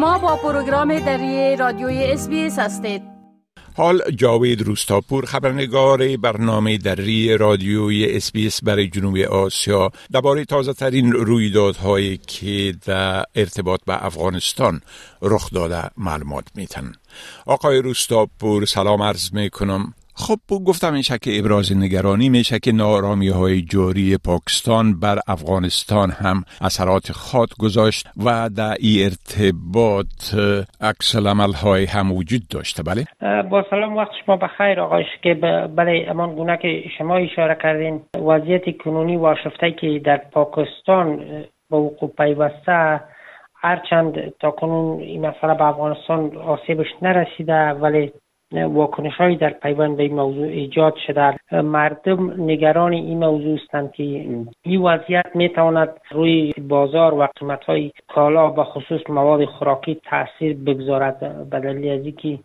شما با پروگرام دری رادیوی اس هستید. حال جاوید روستاپور خبرنگار برنامه دری رادیوی اس برای جنوب آسیا. درباره تازه ترین رویدادهایی که در ارتباط به افغانستان رخ داده معلومات میتن. آقای روستاپور سلام عرض می‌کنم. خب گفتم این که ابراز نگرانی میشه که ناآرامی های جاری پاکستان بر افغانستان هم اثرات خواهد گذاشت و در ای ارتباط عکس عمل های هم وجود داشته. بله؟ با سلام وقت شما بخیر آقایش که بله امان گونه که شما اشاره کردین وضعیت کنونی و آشفته که در پاکستان به وقوع پیوسته هرچند تا کنون این مسئله به افغانستان آسیبش نرسیده ولی واکنش هایی در پیوند به این موضوع ایجاد شده. مردم نگران این موضوع هستند که این وضعیت می تواند روی بازار و قیمت های کالا به خصوص مواد خوراکی تاثیر بگذارد. به دلیل از اینکه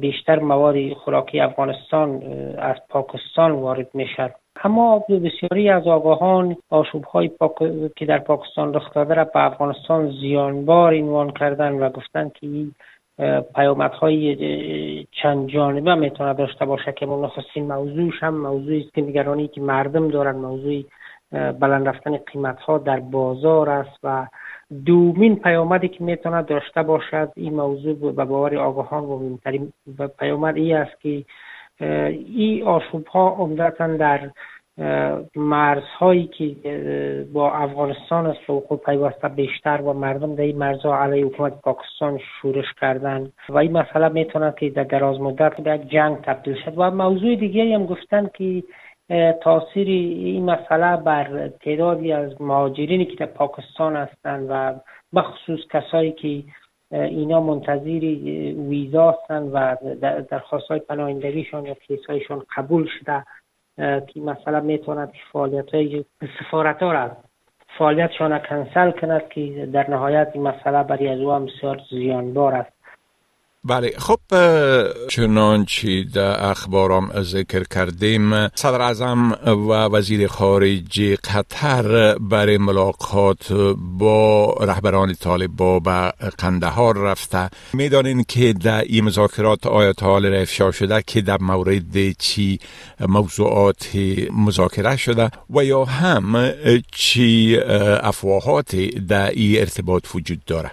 بیشتر مواد خوراکی افغانستان از پاکستان وارد می شد اما بسیاری از آگاهان آشوب های که در پاکستان رخ داده را به افغانستان زیانبار عنوان کردن و گفتند که های چند جانبه می‌تونه داشته باشه که نخستین موضوعش هم موضوعی است که نگرانی که مردم دارن موضوع بلند رفتن قیمت ها در بازار است و دومین پیامدی که می‌تونه داشته باشد این موضوع به باور آگاهان و مهمترین پیامد ای است که این آشوب ها عمدتا در مرزهایی که با افغانستان است و خود پیوسته بیشتر و مردم در این مرزها علیه حکومت پاکستان شورش کردن و این مسئله می‌تونه که در دراز مدت به یک جنگ تبدیل شد. و موضوع دیگری هم گفتن که تاثیر این مسئله بر تعدادی از مهاجرینی که در پاکستان هستند و بخصوص کسایی که اینا منتظر ویزا هستند و درخواست های پناهندگیشان یا کیسایشان قبول شده. که مثلا می‌تواند فعالیت های سفارت ها را فعالیتشان کنسل کند که در نهایت این مسئله برای از او بسیار زیانبار است. بله خب چنانچه در اخبارم ذکر کردیم صدر اعظم و وزیر خارجه قطر برای ملاقات با رهبران طالبا به قندهار رفته. می‌دانین که در این مذاکرات آیت حال افشا شده که در مورد چی موضوعات مذاکره شده و یا هم چی افواهات در این ارتباط وجود داره.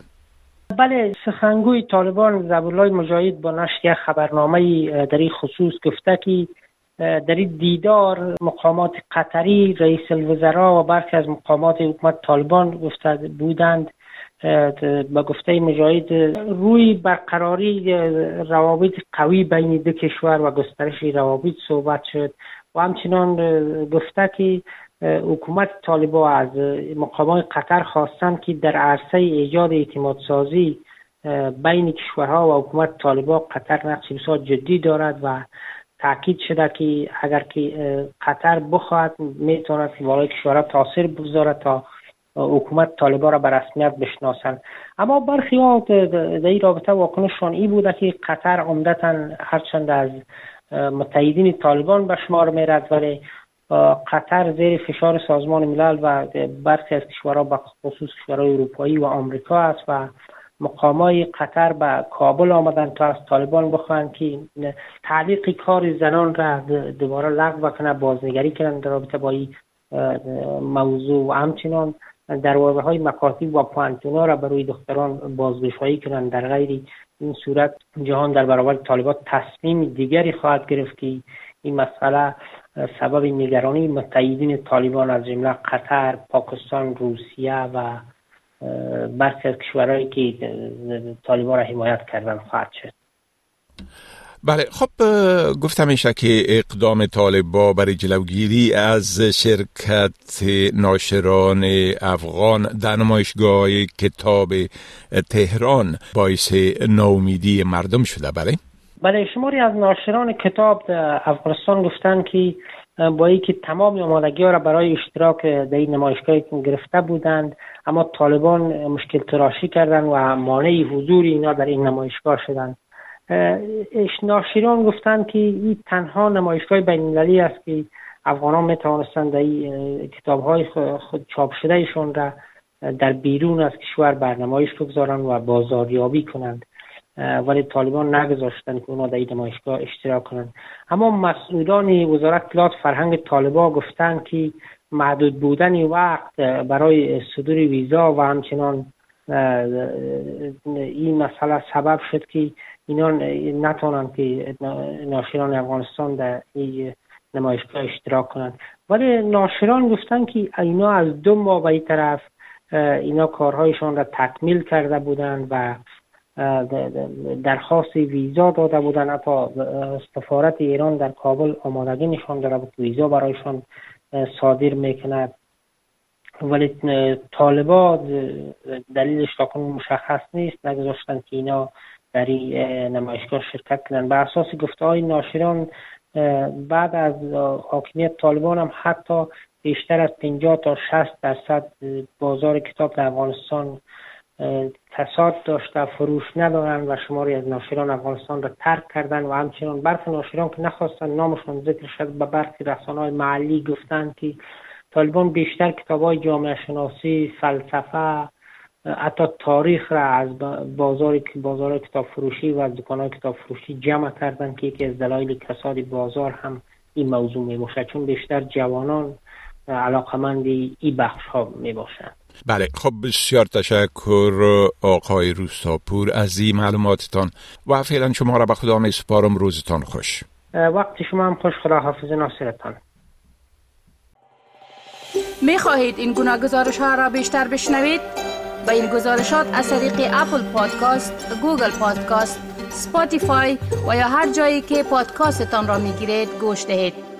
بله سخنگوی طالبان زبولای مجاهد با نشر یک خبرنامه در این خصوص گفته که در این دیدار مقامات قطری رئیس الوزراء و برخی از مقامات حکومت طالبان گفته بودند به گفته مجاهد روی برقراری روابط قوی بین دو کشور و گسترش روابط صحبت شد. و همچنان گفته که حکومت طالبا از مقامات قطر خواستند که در عرصه ایجاد اعتماد سازی بین کشورها و حکومت طالبا قطر نقش بسیار جدی دارد و تاکید شده که اگر که قطر بخواهد می‌تواند که بالای کشورها تاثیر بگذارد تا حکومت طالبا را به رسمیت بشناسند. اما برخی ها در این رابطه واکنششان این بوده که قطر عمدتا هرچند از متحدین طالبان به شمار میرد ولی قطر زیر فشار سازمان ملل و برخی از کشورها به خصوص کشورهای اروپایی و آمریکا است و مقامای قطر به کابل آمدن تا از طالبان بخواهند که تعلیق کار زنان را دوباره لغو کنه بازنگری کنند در رابطه با این موضوع. و همچنان دروازه های مکاتب و پانتونا را برای دختران بازگشایی کنند در غیر این صورت جهان در برابر طالبان تصمیم دیگری خواهد گرفت که این مسئله سبب نگرانی متحدین طالبان از جمله قطر، پاکستان، روسیه و برخی از کشورهایی که طالبان را حمایت کردن خواهد شد بله خب گفتم میشه که اقدام طالبا برای جلوگیری از شرکت ناشران افغان در نمایشگاه کتاب تهران باعث ناامیدی مردم شده بله؟ بله شماری از ناشران کتاب در افغانستان گفتن که با که تمام آمادگی را برای اشتراک در این نمایشگاه گرفته بودند اما طالبان مشکل تراشی کردند و مانع حضور اینا در این نمایشگاه شدند. ناشران گفتند که این تنها نمایشگاه بین است که افغانان می توانستند در کتاب های خود چاپ شده ایشون را در بیرون از کشور برنمایش بگذارن و بازاریابی کنند. ولی طالبان نگذاشتن که اونا در این نمایشگاه اشتراک کنند اما مسئولان وزارت اطلاعات فرهنگ طالبا گفتند که محدود بودن وقت برای صدور ویزا و همچنان این مسئله سبب شد که اینا نتونن که ناشران افغانستان در این نمایشگاه اشتراک کنند ولی ناشران گفتن که اینا از دو ماه به طرف اینا کارهایشان را تکمیل کرده بودند و درخواست ویزا داده بودن. حتی سفارت ایران در کابل آمادگی نشان داده بود. ویزا برایشان صادر می‌کند. ولی طالبا دلیلش تا مشخص نیست. نگذاشتن که اینا در این نمایشگاه شرکت کنند به اساس گفته های ناشران بعد از حاکمیت طالبان هم حتی بیشتر از 50 تا 60 درصد بازار کتاب در افغانستان کساد داشته فروش ندارند و شماری از ناشران افغانستان را ترک کردن و همچنان برخی ناشران که نخواستن نامشان ذکر شد به برخی رسانه محلی گفتند که طالبان بیشتر کتاب های جامعه شناسی فلسفه حتی تاریخ را از بازار بازار کتاب فروشی و از دکان های کتاب فروشی جمع کردن که یکی از دلایل کساد بازار هم این موضوع می باشد چون بیشتر جوانان علاقمند ای بخش ها می باشند بله خب بسیار تشکر آقای روستاپور از این معلوماتتان و فعلا شما را به خدا می سپارم روزتان خوش وقت شما هم خوش خدا حافظ ناصرتان می خواهید این گونه گزارش ها را بیشتر بشنوید؟ با این گزارشات از طریق Apple Podcast، Google Podcast، Spotify و یا هر جایی که پادکاستتان را می گیرید گوش دهید.